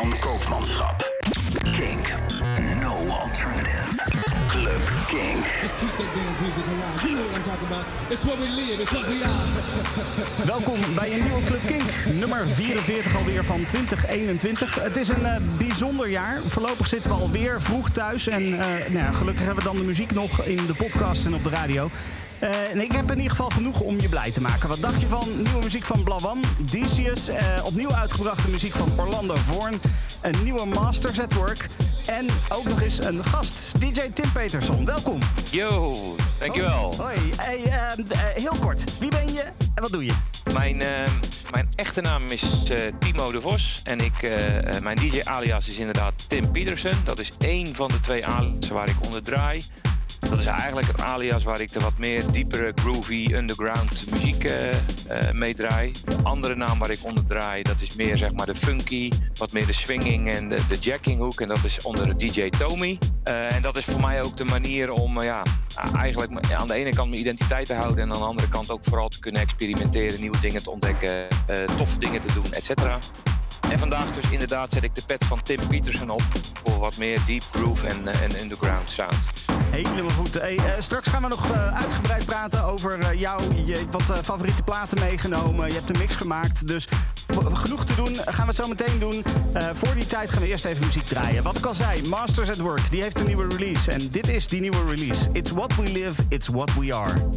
van koopmanschap. Kink. No alternative. Club Kink. Just keep that dance music alive. You know what I'm talking about. It's what we live, it's what we are. Welkom bij een nieuwe Club Kink, nummer 44 alweer van 2021. Het is een eh, bijzonder jaar. Voorlopig zitten we alweer vroeg thuis. En eh, nou ja, gelukkig hebben we dan de muziek nog in de podcast en op de radio. Eh, en ik heb in ieder geval genoeg om je blij te maken. Wat dacht je van nieuwe muziek van Blawan, Decius, eh, opnieuw uitgebrachte muziek van Orlando Vorn, een nieuwe Masters at Work en ook nog eens een gast, DJ Tim Peterson. Welkom. Yo, dankjewel. Hoi. Hey, eh, eh, heel kort, wie ben je en wat doe je? Mijn, eh, mijn echte naam is Timo de Vos. En ik, mijn DJ alias is inderdaad Tim Peterson. Dat is één van de twee alias waar ik onder draai. Dat is eigenlijk het alias waar ik de wat meer diepere, groovy, underground muziek eh, mee draai. De andere naam waar ik onder draai, dat is meer zeg maar de funky, wat meer de swinging en de, de jacking hoek. En dat is onder de DJ Tommy. Eh, en dat is voor mij ook de manier om ja, eigenlijk aan de ene kant mijn identiteit te houden. En aan de andere kant ook vooral te kunnen experimenteren, nieuwe dingen te ontdekken, toffe dingen te doen, et cetera. En vandaag dus inderdaad zet ik de pet van Tim Peterson op voor wat meer deep groove en, eh, en underground sound. Helemaal goed. Hey, eh, straks gaan we nog eh, uitgebreid praten over eh, jou, je wat favoriete platen meegenomen. Je hebt een mix gemaakt, dus genoeg te doen. Gaan we het zo meteen doen. Voor die tijd gaan we eerst even muziek draaien. Wat ik al zei, Masters at Work, die heeft een nieuwe release. En dit is die nieuwe release. It's what we live, it's what we are.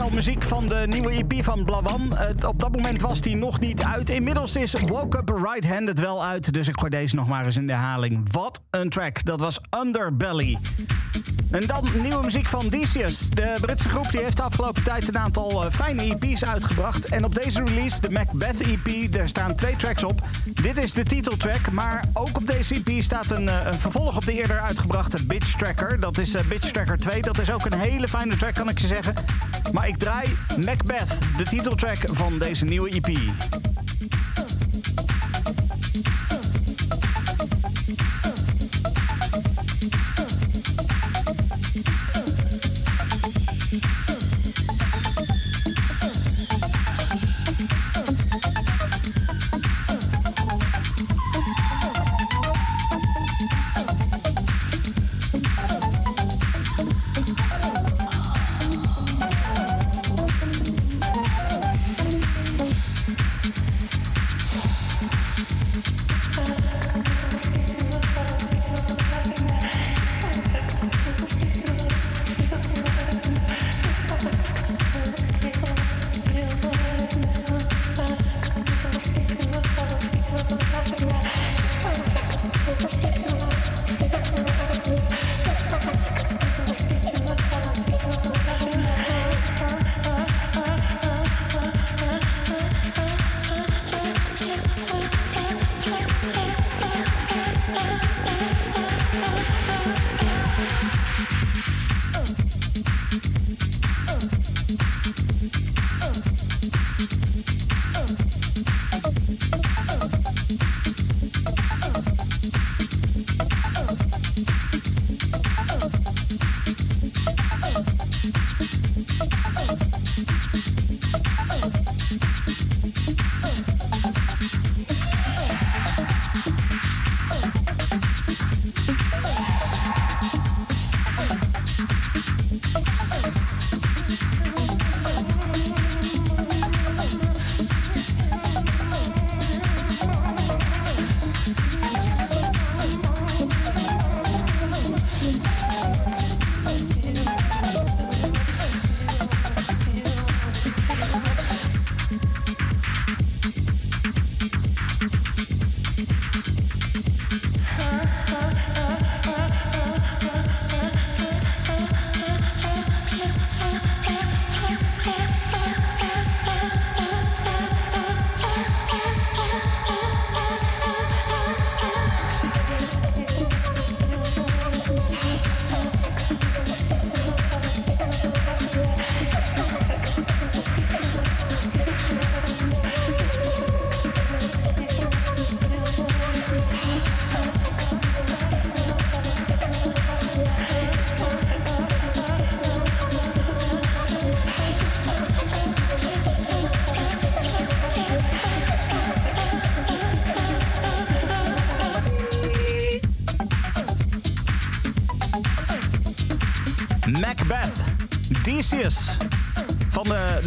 Al muziek van de nieuwe EP van Blawan. Op dat moment was die nog niet uit. Inmiddels is Woke Up Right-Handed wel uit. Dus ik gooi deze nog maar eens in de herhaling. Wat een track. Dat was Underbelly. En dan nieuwe muziek van Decius. De Britse groep die heeft de afgelopen tijd een aantal uh, fijne EP's uitgebracht. En op deze release, de Macbeth EP, daar staan twee tracks op. Dit is de titeltrack, maar ook op deze EP staat een, uh, een vervolg op de eerder uitgebrachte Bitch Tracker. Dat is uh, Bitch Tracker 2. Dat is ook een hele fijne track, kan ik je zeggen. Maar ik draai Macbeth, de titeltrack van deze nieuwe EP.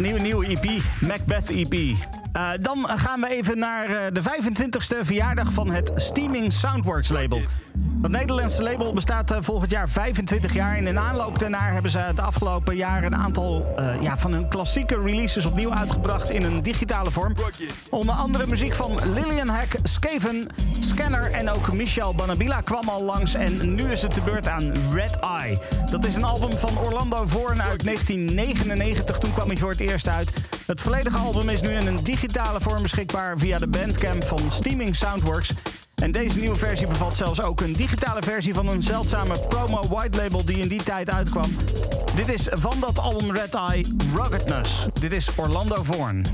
Nieuwe, nieuwe EP, Macbeth EP. Uh, dan gaan we even naar uh, de 25e verjaardag van het Steaming Soundworks label. Het Nederlandse label bestaat uh, volgend jaar 25 jaar. En in aanloop daarnaar hebben ze het afgelopen jaar een aantal ja, van hun klassieke releases opnieuw uitgebracht in een digitale vorm. Onder andere muziek van Lillian Hack, Skaven, Scanner en ook Michel Banabila kwam al langs. En nu is het de beurt aan Red Eye. Dat is een album van Orlando Voorn uit 1999. Toen kwam hij voor het eerst uit. Het volledige album is nu in een digitale vorm beschikbaar via de bandcamp van Steaming Soundworks. En deze nieuwe versie bevat zelfs ook een digitale versie van een zeldzame promo white label die in die tijd uitkwam. Dit is van dat album Red Eye Ruggedness. Dit is Orlando Voorn.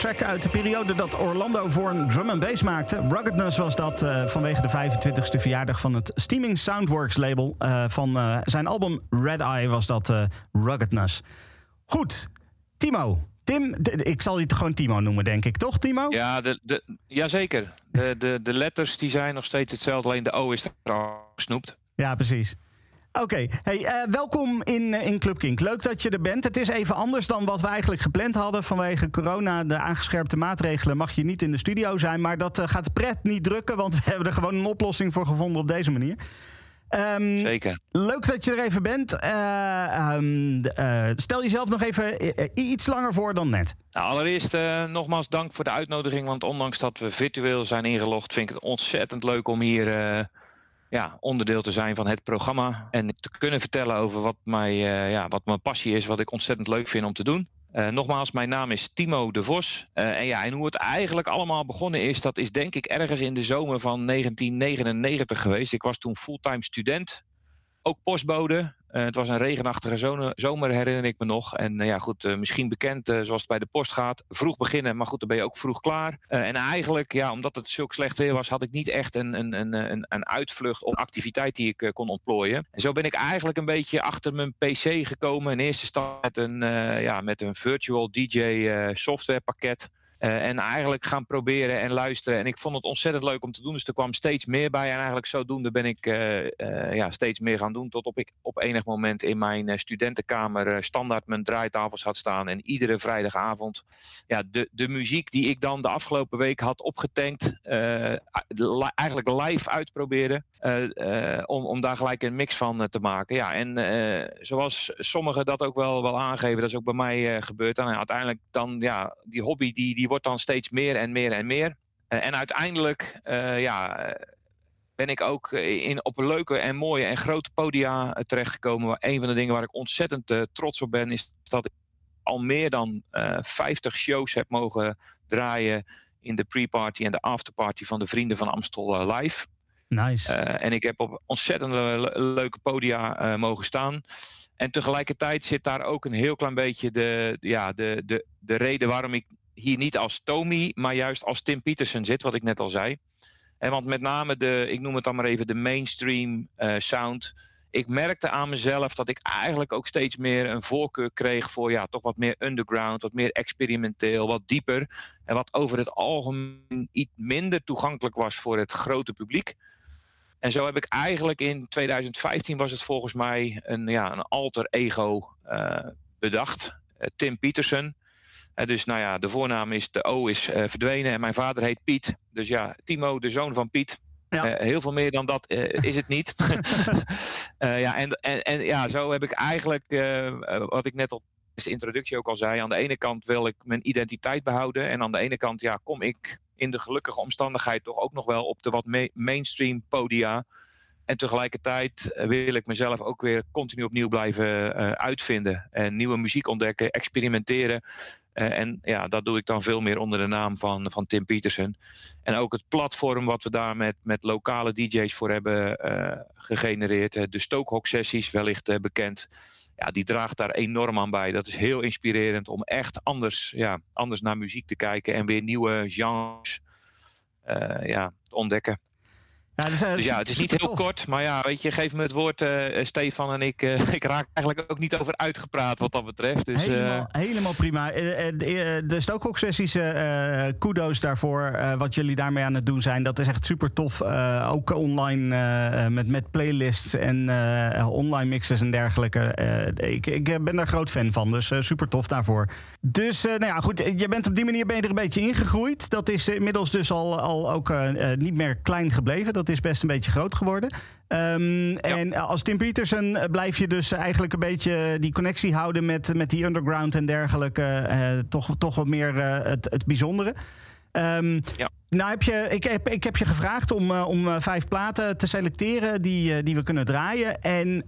Track uit de periode dat Orlando voor een drum and bass maakte. Ruggedness was dat eh, vanwege de 25e verjaardag van het Steaming Soundworks label. Eh, van eh, zijn album Red Eye was dat Ruggedness. Goed, Timo. Tim, ik zal je gewoon Timo noemen, denk ik, toch, Timo? Ja, de, de, jazeker. De, de, de letters die zijn nog steeds hetzelfde, alleen de O is er gesnoept. Ja, precies. Oké, hey, eh, welkom in, eh, in Club Kink. Leuk dat je er bent. Het is even anders dan wat we eigenlijk gepland hadden. Vanwege corona, de aangescherpte maatregelen, mag je niet in de studio zijn. Maar dat eh, gaat de pret niet drukken, want we hebben er gewoon een oplossing voor gevonden op deze manier. Ehm, Zeker. leuk dat je er even bent. Eh, ehm, eh, stel jezelf nog even iets langer voor dan net. Nou, allereerst nogmaals dank voor de uitnodiging. Want ondanks dat we virtueel zijn ingelogd, vind ik het ontzettend leuk om hier ja, onderdeel te zijn van het programma. En te kunnen vertellen over wat, mij, eh, ja, wat mijn passie is, wat ik ontzettend leuk vind om te doen. Eh, nogmaals, mijn naam is Timo de Vos. Eh, en, ja, en hoe het eigenlijk allemaal begonnen is, dat is denk ik ergens in de zomer van 1999 geweest. Ik was toen fulltime student, ook postbode. Eh, het was een regenachtige zomer, herinner ik me nog. En eh, ja, goed, eh, misschien bekend zoals het bij de post gaat. Vroeg beginnen, maar goed, dan ben je ook vroeg klaar. En eigenlijk, ja, omdat het zulk slecht weer was, had ik niet echt een, een, een, een, uitvlucht of activiteit die ik kon ontplooien. En zo ben ik eigenlijk een beetje achter mijn PC gekomen. In eerste instantie met een, ja, met een virtual DJ softwarepakket. Eh, en eigenlijk gaan proberen en luisteren. En ik vond het ontzettend leuk om te doen. Dus er kwam steeds meer bij. En eigenlijk zodoende ben ik eh, eh, ja, steeds meer gaan doen. Tot op ik op enig moment in mijn studentenkamer standaard mijn draaitafels had staan. En iedere vrijdagavond ja, de, de muziek die ik dan de afgelopen week had opgetankt. li- eigenlijk live uitprobeerde. eh, om, om daar gelijk een mix van te maken. Ja, en zoals sommigen dat ook wel, wel aangeven. Dat is ook bij mij gebeurd. En uiteindelijk dan, ja, die hobby die, die wordt dan steeds meer en meer en meer. Eh, en uiteindelijk, eh, ja, ben ik ook eh, in, op een leuke en mooie en grote podia terechtgekomen. Een van de dingen waar ik ontzettend trots op ben, is dat ik al meer dan eh 50 shows heb mogen draaien in de pre-party en de afterparty van de Vrienden van Amstel Live. Nice. En ik heb op ontzettend le- leuke podia mogen staan. En tegelijkertijd zit daar ook een heel klein beetje de, ja, de, de, de reden waarom ik hier niet als Tommy, maar juist als Tim Peterson zit, wat ik net al zei. En want met name de, ik noem het dan maar even, de mainstream eh, sound. Ik merkte aan mezelf dat ik eigenlijk ook steeds meer een voorkeur kreeg voor ja, toch wat meer underground, wat meer experimenteel, wat dieper. En wat over het algemeen iets minder toegankelijk was voor het grote publiek. En zo heb ik eigenlijk in 2015 was het volgens mij een, ja, een alter ego eh, bedacht. Eh, Tim Peterson. Eh, dus nou ja, de voornaam is, de O is eh, verdwenen en mijn vader heet Piet. Dus ja, Timo, de zoon van Piet. Ja. Eh, heel veel meer dan dat is het niet. Ja, en, en, en ja, zo heb ik eigenlijk, wat ik net in de introductie ook al zei, aan de ene kant wil ik mijn identiteit behouden. En aan de ene kant ja, kom ik in de gelukkige omstandigheid toch ook nog wel op de wat ma- mainstream podia. En tegelijkertijd wil ik mezelf ook weer continu opnieuw blijven uitvinden. En nieuwe muziek ontdekken, experimenteren. Eh, en ja, dat doe ik dan veel meer onder de naam van, van Tim Peterson. En ook het platform wat we daar met, met lokale DJ's voor hebben eh, gegenereerd. de Stookhok sessies, wellicht eh, bekend. Ja, die draagt daar enorm aan bij. Dat is heel inspirerend om echt anders, ja, anders naar muziek te kijken. En weer nieuwe genres ja, te ontdekken. Ja, dus, eh, Dus ja, het is niet heel kort, maar ja, weet je, geef me het woord, eh, eh, Stefan. En ik, ik raak eigenlijk ook niet over uitgepraat wat dat betreft. Dus, helemaal, helemaal prima. De, Stookhok-sessies, kudos daarvoor. wat jullie daarmee aan het doen zijn. Dat is echt super tof. Ook online met, met playlists en online mixes en dergelijke. Ik, ik ben daar groot fan van. Dus super tof daarvoor. Dus nou ja, goed. Je bent op die manier ben je er een beetje ingegroeid. Dat is inmiddels dus al, al ook niet meer klein gebleven. Dat is best een beetje groot geworden. Ehm, En als Tim Peterson blijf je dus eigenlijk een beetje die connectie houden met, met die underground en dergelijke. toch, toch wat meer het, het bijzondere. Um, ja. Nou heb je, ik, heb, ik heb je gevraagd om, om vijf platen te selecteren die, die we kunnen draaien. En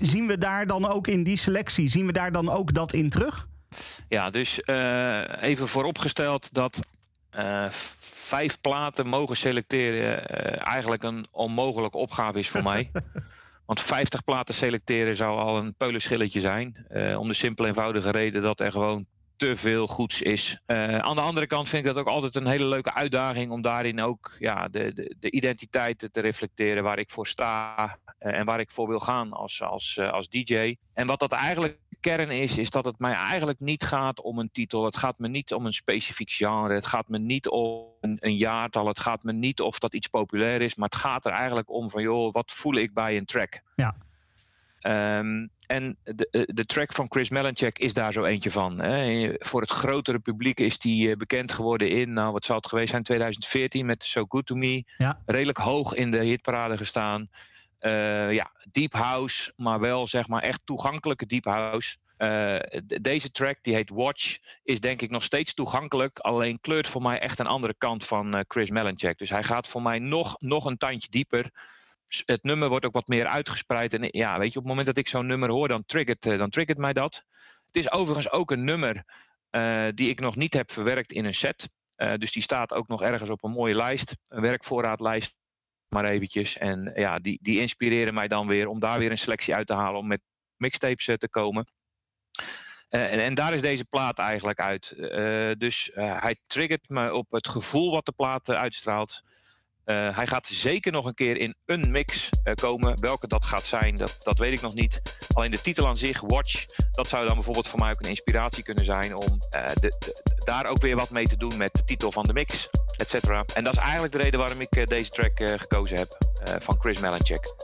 zien we daar dan ook in die selectie, zien we daar dan ook dat in terug? Ja, dus even vooropgesteld dat vijf platen mogen selecteren uh, eigenlijk een onmogelijke opgave is voor mij. Want 50 platen selecteren zou al een peulenschilletje zijn. om de simpele eenvoudige reden dat er gewoon te veel goeds is. Uh, aan de andere kant vind ik dat ook altijd een hele leuke uitdaging om daarin ook ja, de, de, de identiteiten te reflecteren waar ik voor sta uh, en waar ik voor wil gaan als, als, uh, als DJ. En wat dat eigenlijk kern is, is dat het mij eigenlijk niet gaat om een titel. Het gaat me niet om een specifiek genre. Het gaat me niet om een, een jaartal. Het gaat me niet of dat iets populair is. Maar het gaat er eigenlijk om van, joh, wat voel ik bij een track? Ja. Um, en de, eh, de track van Chris Melanchek is daar zo eentje van. Hè. Voor het grotere publiek is die eh, bekend geworden in, nou wat zal het geweest zijn, 2014 met So Good To Me. Ja. Redelijk hoog in de hitparade gestaan. Uh, ja, deep house, maar wel zeg maar echt toegankelijke deep house. Uh, deze track, die heet Watch, is denk ik nog steeds toegankelijk. Alleen kleurt voor mij echt een andere kant van uh, Chris Melanchek. Dus hij gaat voor mij nog, nog een tandje dieper het nummer wordt ook wat meer uitgespreid. En ja, weet je, op het moment dat ik zo'n nummer hoor, dan triggert, dan triggert mij dat. Het is overigens ook een nummer die ik nog niet heb verwerkt in een set. Dus die staat ook nog ergens op een mooie lijst, een werkvoorraadlijst, maar eventjes. En ja, die, die inspireren mij dan weer om daar weer een selectie uit te halen om met mixtapes te komen. En, en, daar is deze plaat eigenlijk uit. dus hij triggert me op het gevoel wat de plaat uitstraalt. Hij gaat zeker nog een keer in een mix komen. Welke dat gaat zijn, dat, dat weet ik nog niet. Alleen de titel aan zich, Watch, dat zou dan bijvoorbeeld voor mij ook een inspiratie kunnen zijn om de, daar ook weer wat mee te doen met de titel van de mix, En dat is eigenlijk de reden waarom ik deze track gekozen heb van Chris Melanchek.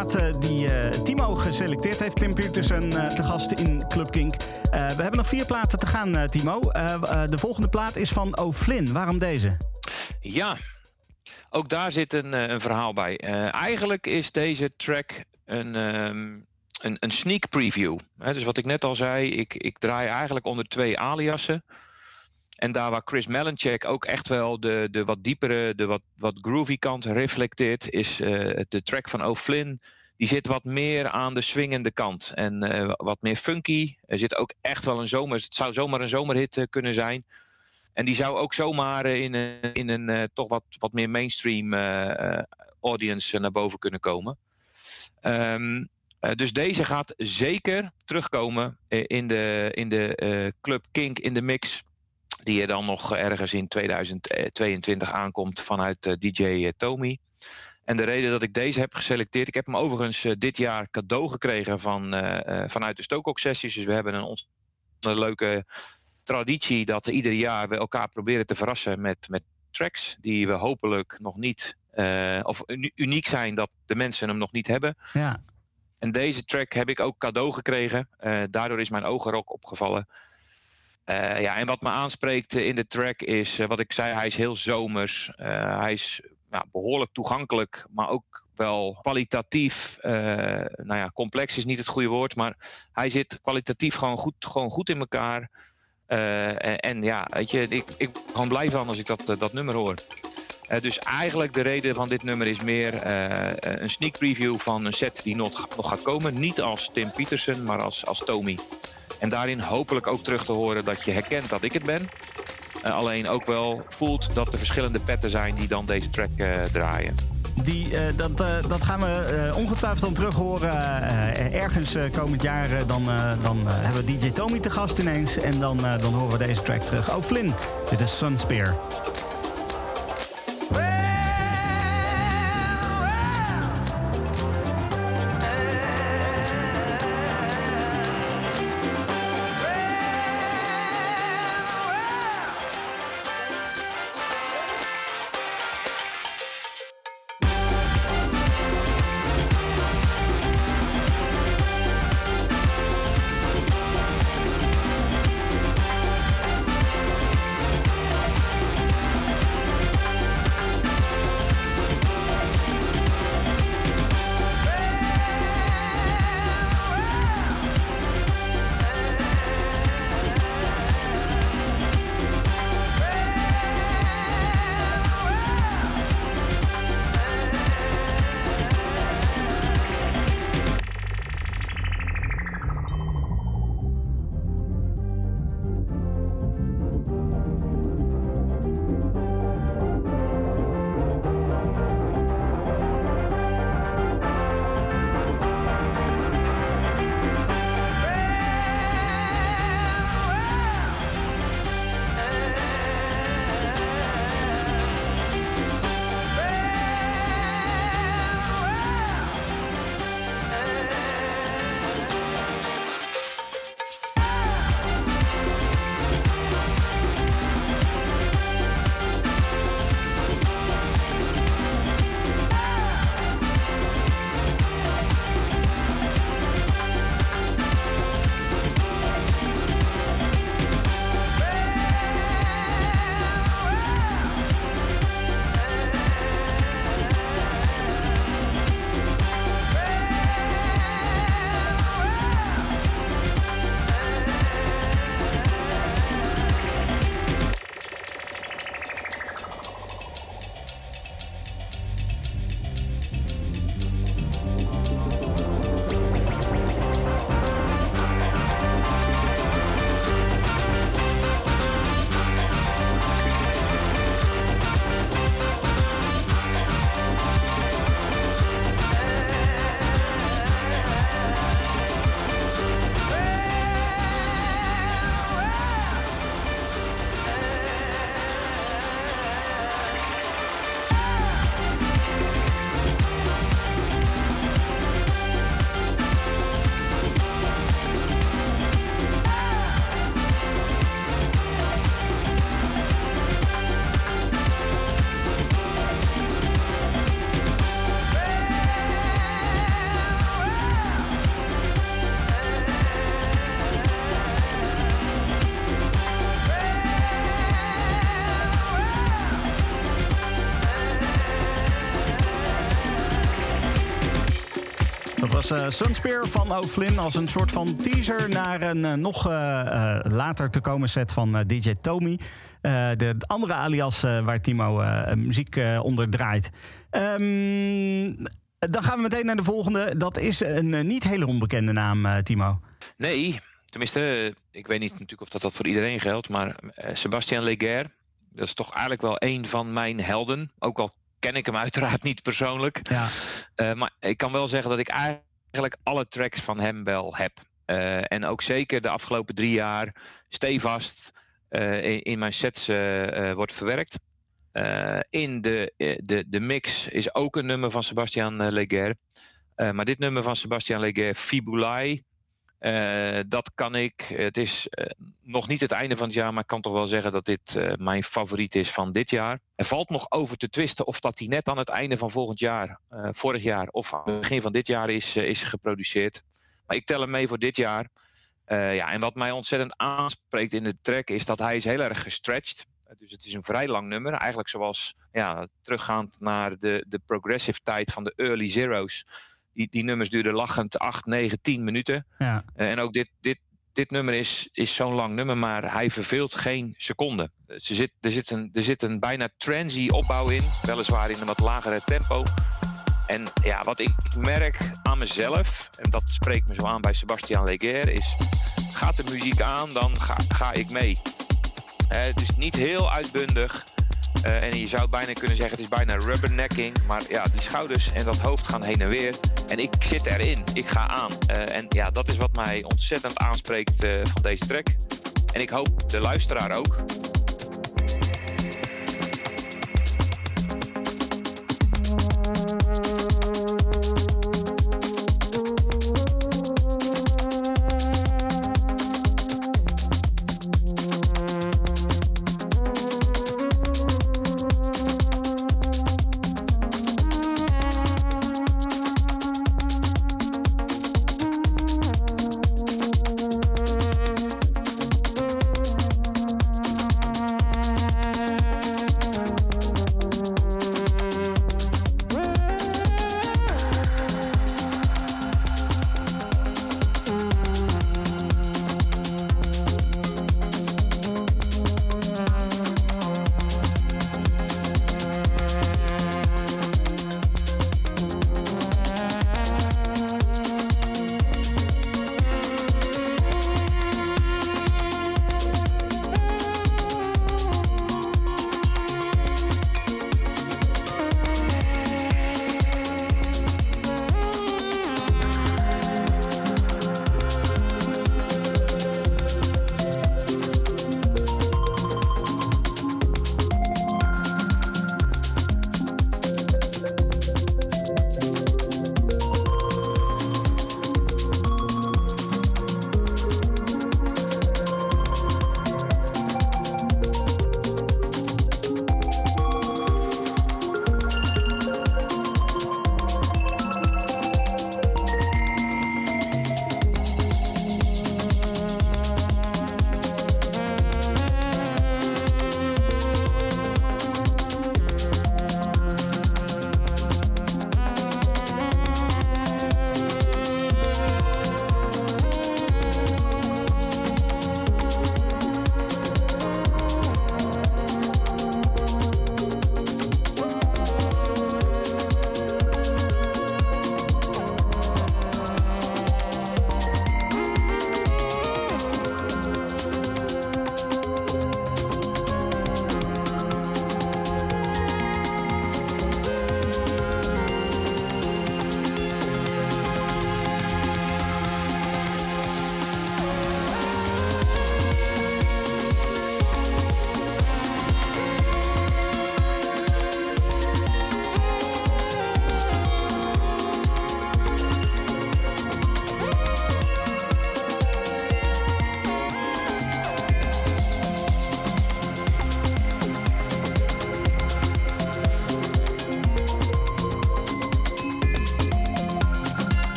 Eh, die eh, Timo geselecteerd heeft. Tim Peterson uh, te gast in Club Kink. we hebben nog vier platen te gaan, Timo. de volgende plaat is van O'Flynn. Waarom deze? Ja, ook daar zit een, een verhaal bij. eigenlijk is deze track een, ehm, een, een, sneak preview. dus wat ik net al zei, ik, ik draai eigenlijk onder twee aliasen. En daar waar Chris Melanchek ook echt wel de, de wat diepere, de wat, wat groovy kant reflecteert, is uh, de track van O'Flynn. Die zit wat meer aan de swingende kant en uh, wat meer funky. Er zit ook echt wel een zomer. Het zou zomaar een zomerhit uh, kunnen zijn. En die zou ook zomaar in een, in een toch wat, wat meer mainstream audience naar boven kunnen komen. Um, dus deze gaat zeker terugkomen in de, in de Club Kink in de mix die er dan nog ergens in 2022 aankomt vanuit eh, DJ eh, Tommy. En de reden dat ik deze heb geselecteerd, ik heb hem overigens eh, dit jaar cadeau gekregen van, vanuit de Stookok sessies. Dus we hebben een, een leuke traditie dat ieder jaar we elkaar proberen te verrassen met, met tracks die we hopelijk nog niet, of uniek zijn dat de mensen hem nog niet hebben. Ja. En deze track heb ik ook cadeau gekregen. daardoor is mijn ogen er ook opgevallen. Uh, ja, en wat me aanspreekt in de track is, uh, wat ik zei, hij is heel zomers. Hij is ja, behoorlijk toegankelijk, maar ook wel kwalitatief. nou ja, complex is niet het goede woord, maar hij zit kwalitatief gewoon goed, gewoon goed in elkaar. En, ja, weet je, ik, ik ben gewoon blij van als ik dat, dat nummer hoor. dus eigenlijk de reden van dit nummer is meer een sneak preview van een set die nog, nog gaat komen. Niet als Tim Peterson, maar als, als Tommy. En daarin hopelijk ook terug te horen dat je herkent dat ik het ben. Uh, alleen ook wel voelt dat er verschillende petten zijn die dan deze track uh, draaien. Die, uh, dat, dat gaan we ongetwijfeld dan terug horen. ergens komend jaar dan, dan hebben we DJ Tommy te gast ineens. En dan, dan horen we deze track terug. Oh, Flynn, dit is Sunspear. Was uh, Sunspear van O'Flynn als een soort van teaser naar een uh, nog uh, later te komen set van DJ Tommy. de andere alias waar Timo muziek onder draait. Um, dan gaan we meteen naar de volgende. Dat is een niet hele onbekende naam, Timo. Nee, tenminste, ik weet niet natuurlijk of dat, dat voor iedereen geldt. Maar Sebastian Leger, dat is toch eigenlijk wel een van mijn helden. Ook al ken ik hem uiteraard niet persoonlijk. Ja. Uh, maar ik kan wel zeggen dat ik eigenlijk alle tracks van hem wel heb. Uh, en ook zeker de afgelopen drie jaar stevast uh, in, mijn sets wordt verwerkt. in de, de, de mix is ook een nummer van Sebastian Leger. maar dit nummer van Sebastian Leger, Fibulai, uh, dat kan ik. Het is uh, nog niet het einde van het jaar, maar ik kan toch wel zeggen dat dit uh, mijn favoriet is van dit jaar. Er valt nog over te twisten of dat hij net aan het einde van volgend jaar, vorig jaar of aan het begin van dit jaar is, is geproduceerd. Maar ik tel hem mee voor dit jaar. ja, en wat mij ontzettend aanspreekt in de track is dat hij is heel erg gestretched. Dus het is een vrij lang nummer. Eigenlijk zoals ja, teruggaand naar de, de progressive tijd van de early zeros die, die nummers duurden lachend 8, 9, 10 minuten. Ja. Uh, en ook dit, dit, dit nummer is, is zo'n lang nummer, maar hij verveelt geen seconde. Ze zit, er, zit een, er zit een bijna transy opbouw in, weliswaar in een wat lagere tempo. En ja, wat ik merk aan mezelf, en dat spreekt me zo aan bij Sebastian Leger, is: gaat de muziek aan, dan ga, ga ik mee. Uh, dus niet heel uitbundig, eh, en je zou bijna kunnen zeggen, het is bijna rubbernecking. Maar ja, die schouders en dat hoofd gaan heen en weer. En ik zit erin, ik ga aan. Eh, en ja, dat is wat mij ontzettend aanspreekt eh, van deze track. En ik hoop de luisteraar ook.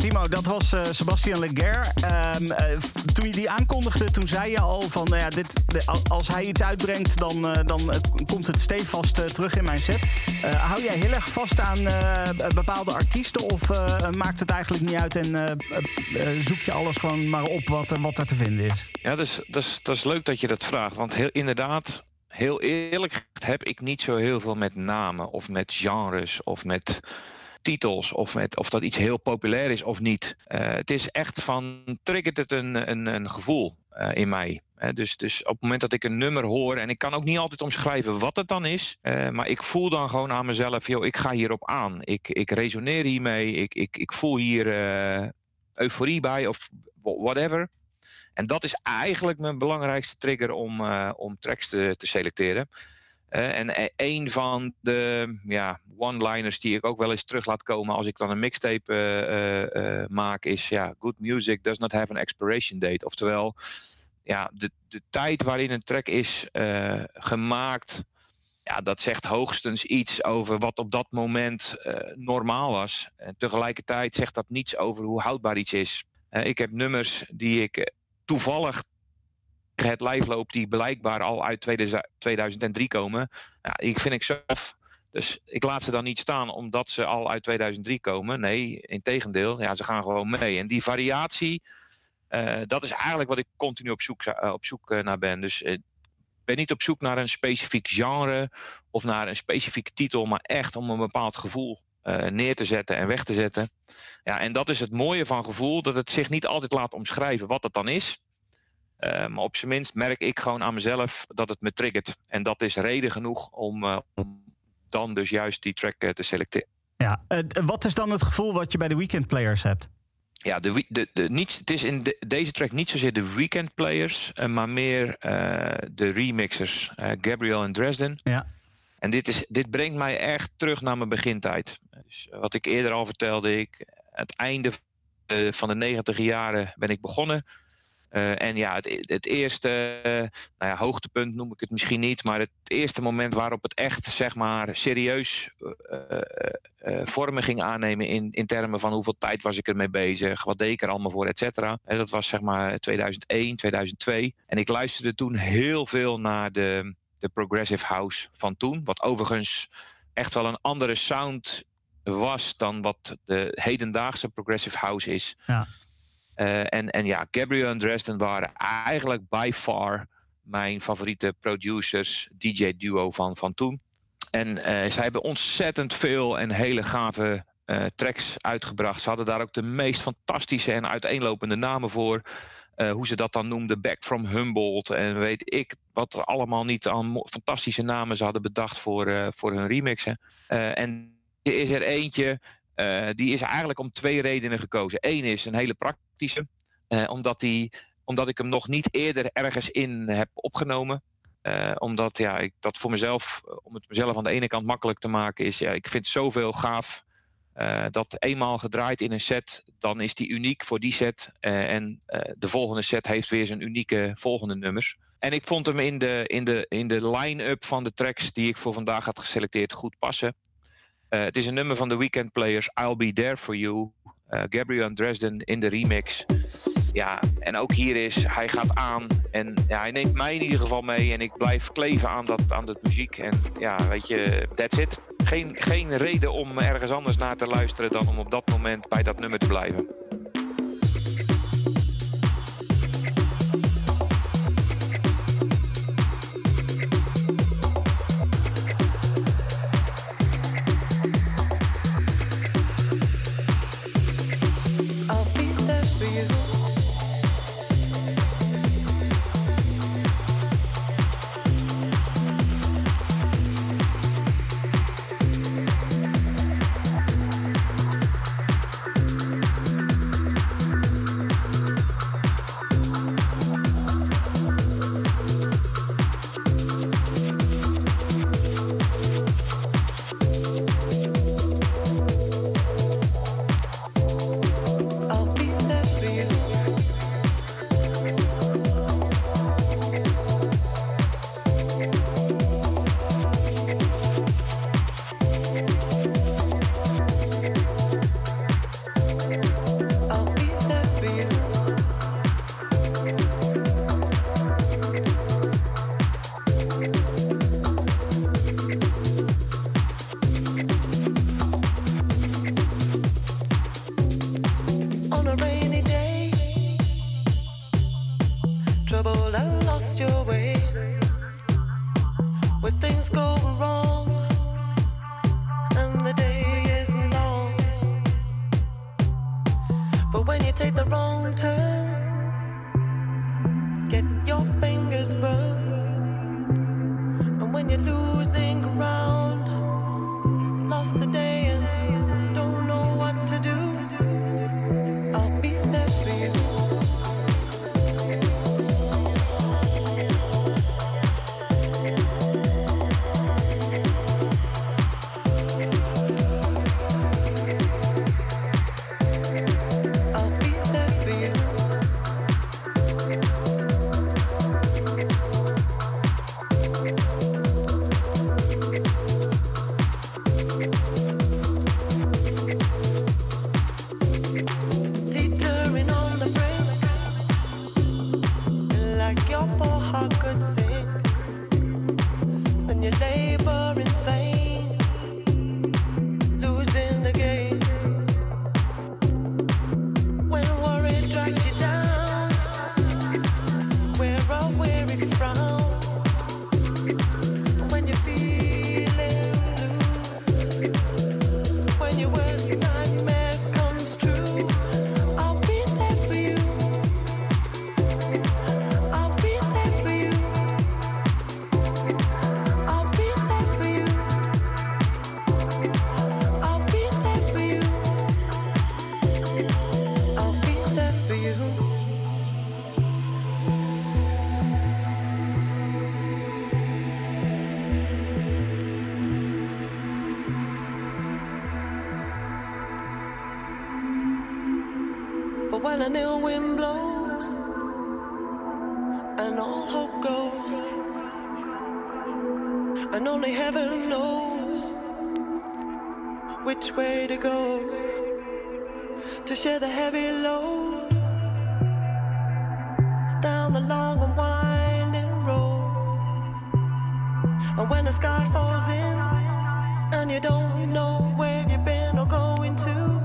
Timo, dat was uh, Sebastian. Um, uh, toen je die aankondigde, toen zei je al van... Nou ja, dit, als hij iets uitbrengt, dan, uh, dan komt het stevast terug in mijn set. hou jij heel erg vast aan bepaalde artiesten... of maakt het eigenlijk niet uit en zoek je alles gewoon maar op wat, wat er te vinden is? Ja, dat is, dat, is, dat is leuk dat je dat vraagt. Want heel, inderdaad, heel eerlijk heb ik niet zo heel veel met namen... of met genres of met titels of, of dat iets heel populair is of niet. Uh, het is echt van, triggert het een, een, een gevoel uh, in mij. Uh, dus, dus op het moment dat ik een nummer hoor, en ik kan ook niet altijd omschrijven wat het dan is, maar ik voel dan gewoon aan mezelf, joh, ik ga hierop aan. Ik, ik resoneer hiermee, ik, ik, ik voel hier euforie bij of whatever. En dat is eigenlijk mijn belangrijkste trigger om, om tracks te, te selecteren. Uh, en e-, een van de ja, one-liners die ik ook wel eens terug laat komen als ik dan een mixtape uh, uh, maak, is ja, good music does not have an expiration date. Oftewel, ja, de, de tijd waarin een track is gemaakt, ja, dat zegt hoogstens iets over wat op dat moment normaal was. En tegelijkertijd zegt dat niets over hoe houdbaar iets is. ik heb nummers die ik toevallig het lijf loopt die blijkbaar al uit 2003 komen. Ja, die vind ik zelf. Dus ik laat ze dan niet staan omdat ze al uit 2003 komen. Nee, in tegendeel. Ja, ze gaan gewoon mee. En die variatie, uh, dat is eigenlijk wat ik continu op zoek, uh, op zoek uh, naar ben. Dus ik ben niet op zoek naar een specifiek genre of naar een specifieke titel, maar echt om een bepaald gevoel neer te zetten en weg te zetten. Ja, en dat is het mooie van gevoel, dat het zich niet altijd laat omschrijven wat het dan is. Uh, maar op zijn minst merk ik gewoon aan mezelf dat het me triggert. En dat is reden genoeg om, uh, om dan dus juist die track uh, te selecteren. Ja, wat is dan het gevoel wat je bij de weekend players hebt? Ja, de, de, de, niet, het is in de, deze track niet zozeer de weekend players, maar meer de remixers. Gabriel en Dresden. Ja. En dit, is, dit brengt mij echt terug naar mijn begintijd. Dus wat ik eerder al vertelde, ik, het einde van de negentiger jaren ben ik begonnen. Uh, en ja, het, het eerste uh, nou ja, hoogtepunt noem ik het misschien niet, maar het eerste moment waarop het echt zeg maar serieus uh, vormen ging aannemen in, in termen van hoeveel tijd was ik ermee bezig, wat deed ik er allemaal voor, et cetera. dat was zeg maar 2001, 2002. En ik luisterde toen heel veel naar de, de Progressive House van toen, wat overigens echt wel een andere sound was dan wat de hedendaagse Progressive House is. Ja. Uh, en, en ja, Gabriel en Dresden waren eigenlijk by far mijn favoriete producers, DJ-duo van, van toen. En uh, zij hebben ontzettend veel en hele gave uh, tracks uitgebracht. Ze hadden daar ook de meest fantastische en uiteenlopende namen voor. hoe ze dat dan noemden, Back from Humboldt en weet ik wat er allemaal niet aan fantastische namen ze hadden bedacht voor, voor hun remixen. en er is er eentje uh, die is eigenlijk om twee redenen gekozen. Eén is een hele praktische, uh, omdat, die, omdat ik hem nog niet eerder ergens in heb opgenomen. Uh, omdat ja, ik dat voor mezelf, om het mezelf aan de ene kant makkelijk te maken, is ja, ik vind zoveel gaaf. dat eenmaal gedraaid in een set, dan is die uniek voor die set. en de volgende set heeft weer zijn unieke volgende nummers. En ik vond hem in de, in de, in de line-up van de tracks die ik voor vandaag had geselecteerd goed passen. Uh, het is een nummer van de Weekend Players, I'll Be There For You. Uh, Gabriel Dresden in de remix. Ja, en ook hier is, hij gaat aan en ja, hij neemt mij in ieder geval mee. En ik blijf kleven aan dat, aan dat muziek. En ja, weet je, that's it. Geen, geen reden om ergens anders naar te luisteren dan om op dat moment bij dat nummer te blijven. And all hope goes, and only heaven knows which way to go to share the heavy load down the long and winding road. And when the sky falls in and you don't know where you've been or going to,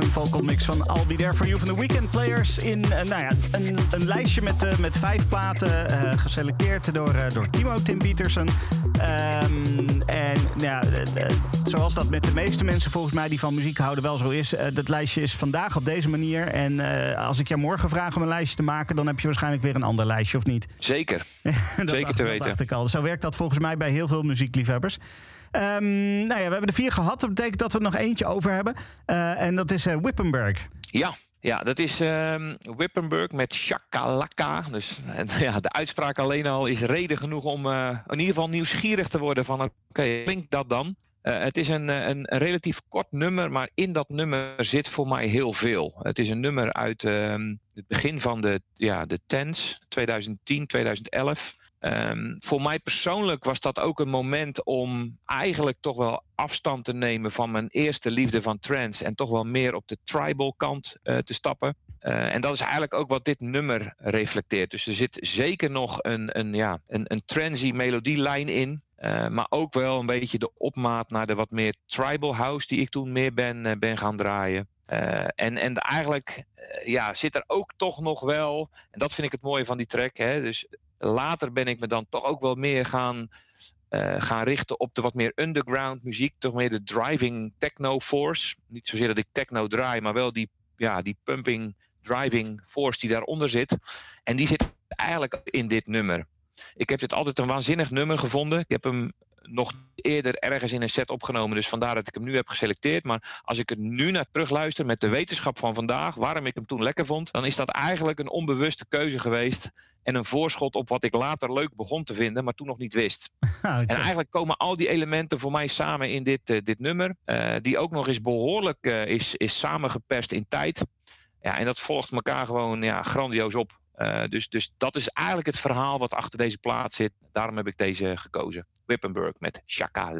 Gabriel en Dresden vocal mix van I'll Be There For You van de Weekend Players. In eh, nou ja, een, een lijstje met, eh, met vijf platen eh, geselecteerd door, door Timo Tim Pietersen. Ehm, en nou ja, zoals dat met de meeste mensen volgens mij die van muziek houden wel zo is. dat lijstje is vandaag op deze manier. En als ik jou morgen vraag om een lijstje te maken... dan heb je waarschijnlijk weer een ander lijstje, of niet? Zeker. Dat Zeker dacht- te weten. dacht ik al. Zo werkt dat volgens mij bij heel veel muziekliefhebbers. Ehm, nou ja, we hebben er vier gehad. Dat betekent dat we er nog eentje over hebben. Eh, en dat is eh, Wippenberg. Ja, ja dat is Wippenburg met shakalaka. Dus eh, ja, de uitspraak alleen al is reden genoeg om in ieder geval nieuwsgierig te worden van... oké, klinkt dat dan? Het is een, een, een, relatief kort nummer, maar in dat nummer zit voor mij heel veel. Het is een nummer uit ehm, het begin van de, ja, de tens, 2010, 2011. Um, voor mij persoonlijk was dat ook een moment om eigenlijk toch wel afstand te nemen van mijn eerste liefde van trance en toch wel meer op de tribal kant uh, te stappen. Uh, en dat is eigenlijk ook wat dit nummer reflecteert. Dus er zit zeker nog een, een, ja, een, een transy melodielijn in. Uh, maar ook wel een beetje de opmaat naar de wat meer tribal house die ik toen meer ben, ben gaan draaien. En, en eigenlijk ja, zit er ook toch nog wel, en dat vind ik het mooie van die track. Hè, dus later ben ik me dan toch ook wel meer gaan, gaan richten op de wat meer underground muziek. Toch meer de driving techno force. Niet zozeer dat ik techno draai, maar wel die, ja, die pumping driving force die daaronder zit. En die zit eigenlijk in dit nummer. Ik heb dit altijd een waanzinnig nummer gevonden. Ik heb hem nog eerder ergens in een set opgenomen, dus vandaar dat ik hem nu heb geselecteerd. Maar als ik er nu naar terugluister met de wetenschap van vandaag, waarom ik hem toen lekker vond, dan is dat eigenlijk een onbewuste keuze geweest. En een voorschot op wat ik later leuk begon te vinden, maar toen nog niet wist. en eigenlijk komen al die elementen voor mij samen in dit, uh, dit nummer. Uh, die ook nog eens behoorlijk uh, is, is samengeperst in tijd. Ja, en dat volgt elkaar gewoon ja, grandioos op. Uh, dus, dus dat is eigenlijk het verhaal wat achter deze plaat zit. Daarom heb ik deze gekozen. Wippenburg met Shaka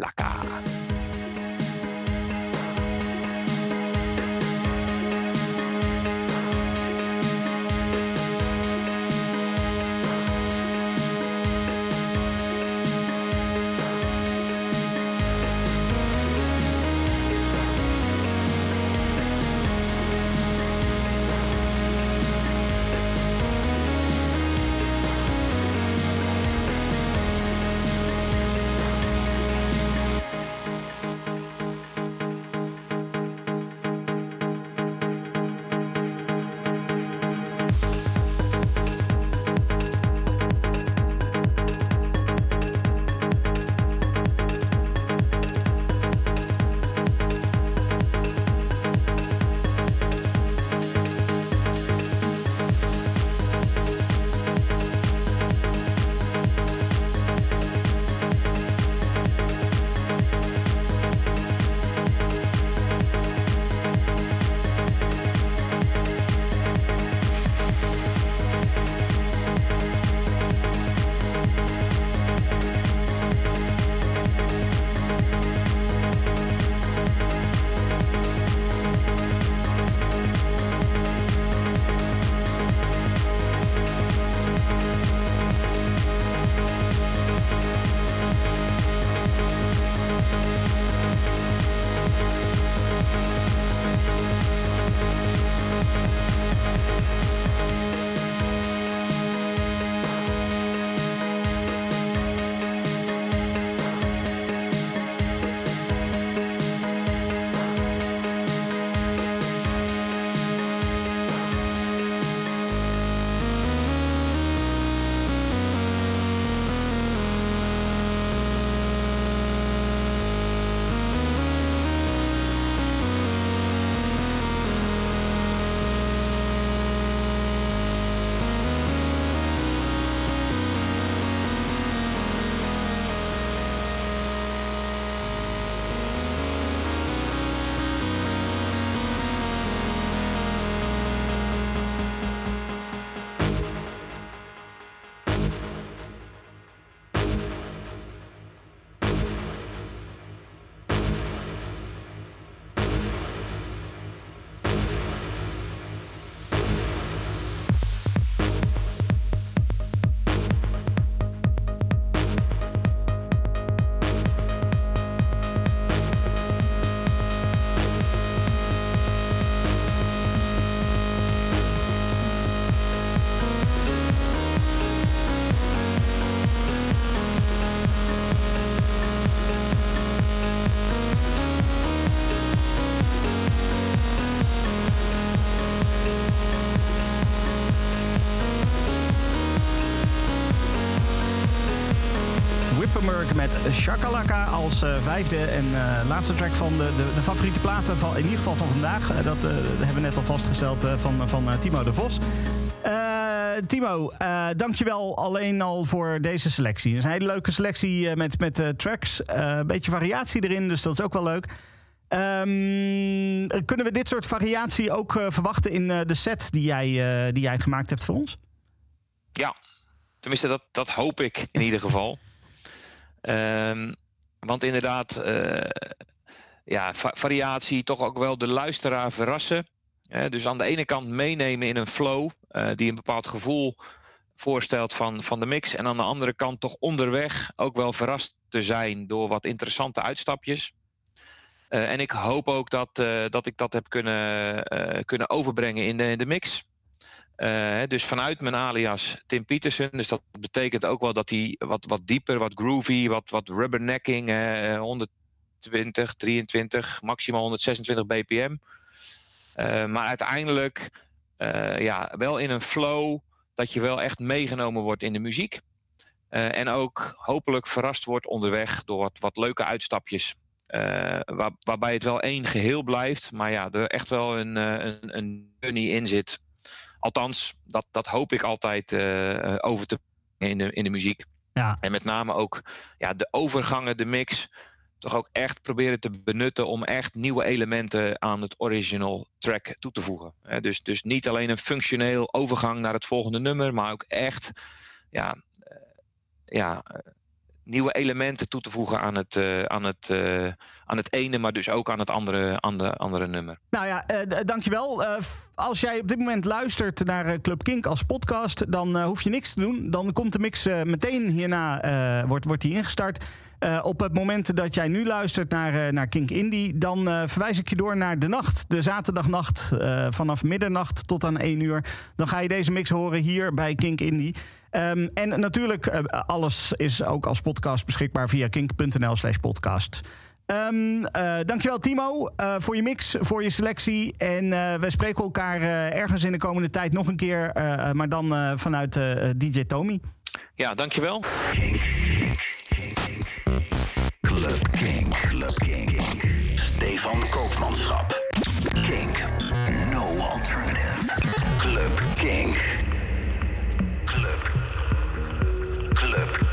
Shakalaka als uh, vijfde en uh, laatste track van de, de, de, favoriete platen, van, in ieder geval van vandaag. Uh, dat hebben we net al vastgesteld van, van Timo de Vos. Timo, uh, dankjewel alleen al voor deze selectie. Het is een hele leuke selectie met, met tracks. een beetje variatie erin, dus dat is ook wel leuk. Um, kunnen we dit soort variatie ook verwachten in de set die jij, die jij gemaakt hebt voor ons? Ja, tenminste dat, dat hoop ik in ieder geval. Um, want inderdaad, ja, variatie, toch ook wel de luisteraar verrassen. dus aan de ene kant meenemen in een flow uh, die een bepaald gevoel voorstelt van, van de mix. En aan de andere kant toch onderweg ook wel verrast te zijn door wat interessante uitstapjes. Uh, en ik hoop ook dat, uh, dat ik dat heb kunnen, kunnen overbrengen in de, in de mix. Dus vanuit mijn alias Tim Peterson. Dus dat betekent ook wel dat hij wat, wat dieper, wat groovy, wat, wat rubbernecking, 100 20, 23, maximaal 126 bpm. Uh, maar uiteindelijk ja, wel in een flow dat je wel echt meegenomen wordt in de muziek. En ook hopelijk verrast wordt onderweg door wat, wat leuke uitstapjes. Waar, waarbij het wel één geheel blijft, maar ja, er echt wel een, een, een journey in zit. Althans, dat, dat hoop ik altijd over te in de, in de muziek. Ja. En met name ook ja, de overgangen, de mix toch ook echt proberen te benutten om echt nieuwe elementen aan het original track toe te voegen. Dus, dus niet alleen een functioneel overgang naar het volgende nummer, maar ook echt ja, eh, ja, eh, nieuwe elementen toe te voegen aan het, uh, aan, het, aan het ene, maar dus ook aan het andere, andere, andere nummer. Nou ja, uh, dankjewel. Als jij op dit moment luistert naar Club Kink als podcast, dan hoef je niks te doen. Dan komt de mix meteen hierna, wordt, wordt die ingestart. Op het moment dat jij nu luistert naar, naar Kink Indie, dan uh, verwijs ik je door naar de nacht, de zaterdagnacht, vanaf middernacht tot aan 1 uur. Dan ga je deze mix horen hier bij Kink Indie. Um, en natuurlijk, alles is ook als podcast beschikbaar via kink.nl/slash podcast. Um, dankjewel Timo voor je mix, voor je selectie. En we spreken elkaar ergens in de komende tijd nog een keer, maar dan vanuit DJ Tommy. Ja, dankjewel. Club King. Club King. Stefan Koopmanschap. King. No alternative. Club King. Club.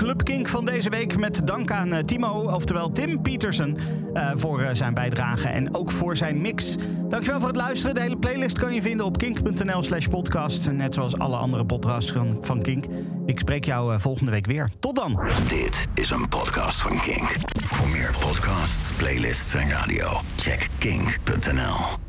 Weer, de Club Kink van deze week. Met dank aan eh, Timo, oftewel Tim Petersen, eh, voor eh, zijn bijdrage en ook voor zijn mix. Dankjewel voor het luisteren. De hele playlist kan je vinden op kink.nl slash podcast. Net zoals alle andere podcasts van, Kink. Ik spreek jou volgende week weer. Tot dan. Dit is een podcast van Kink. Voor meer podcasts, playlists en radio, check kink.nl.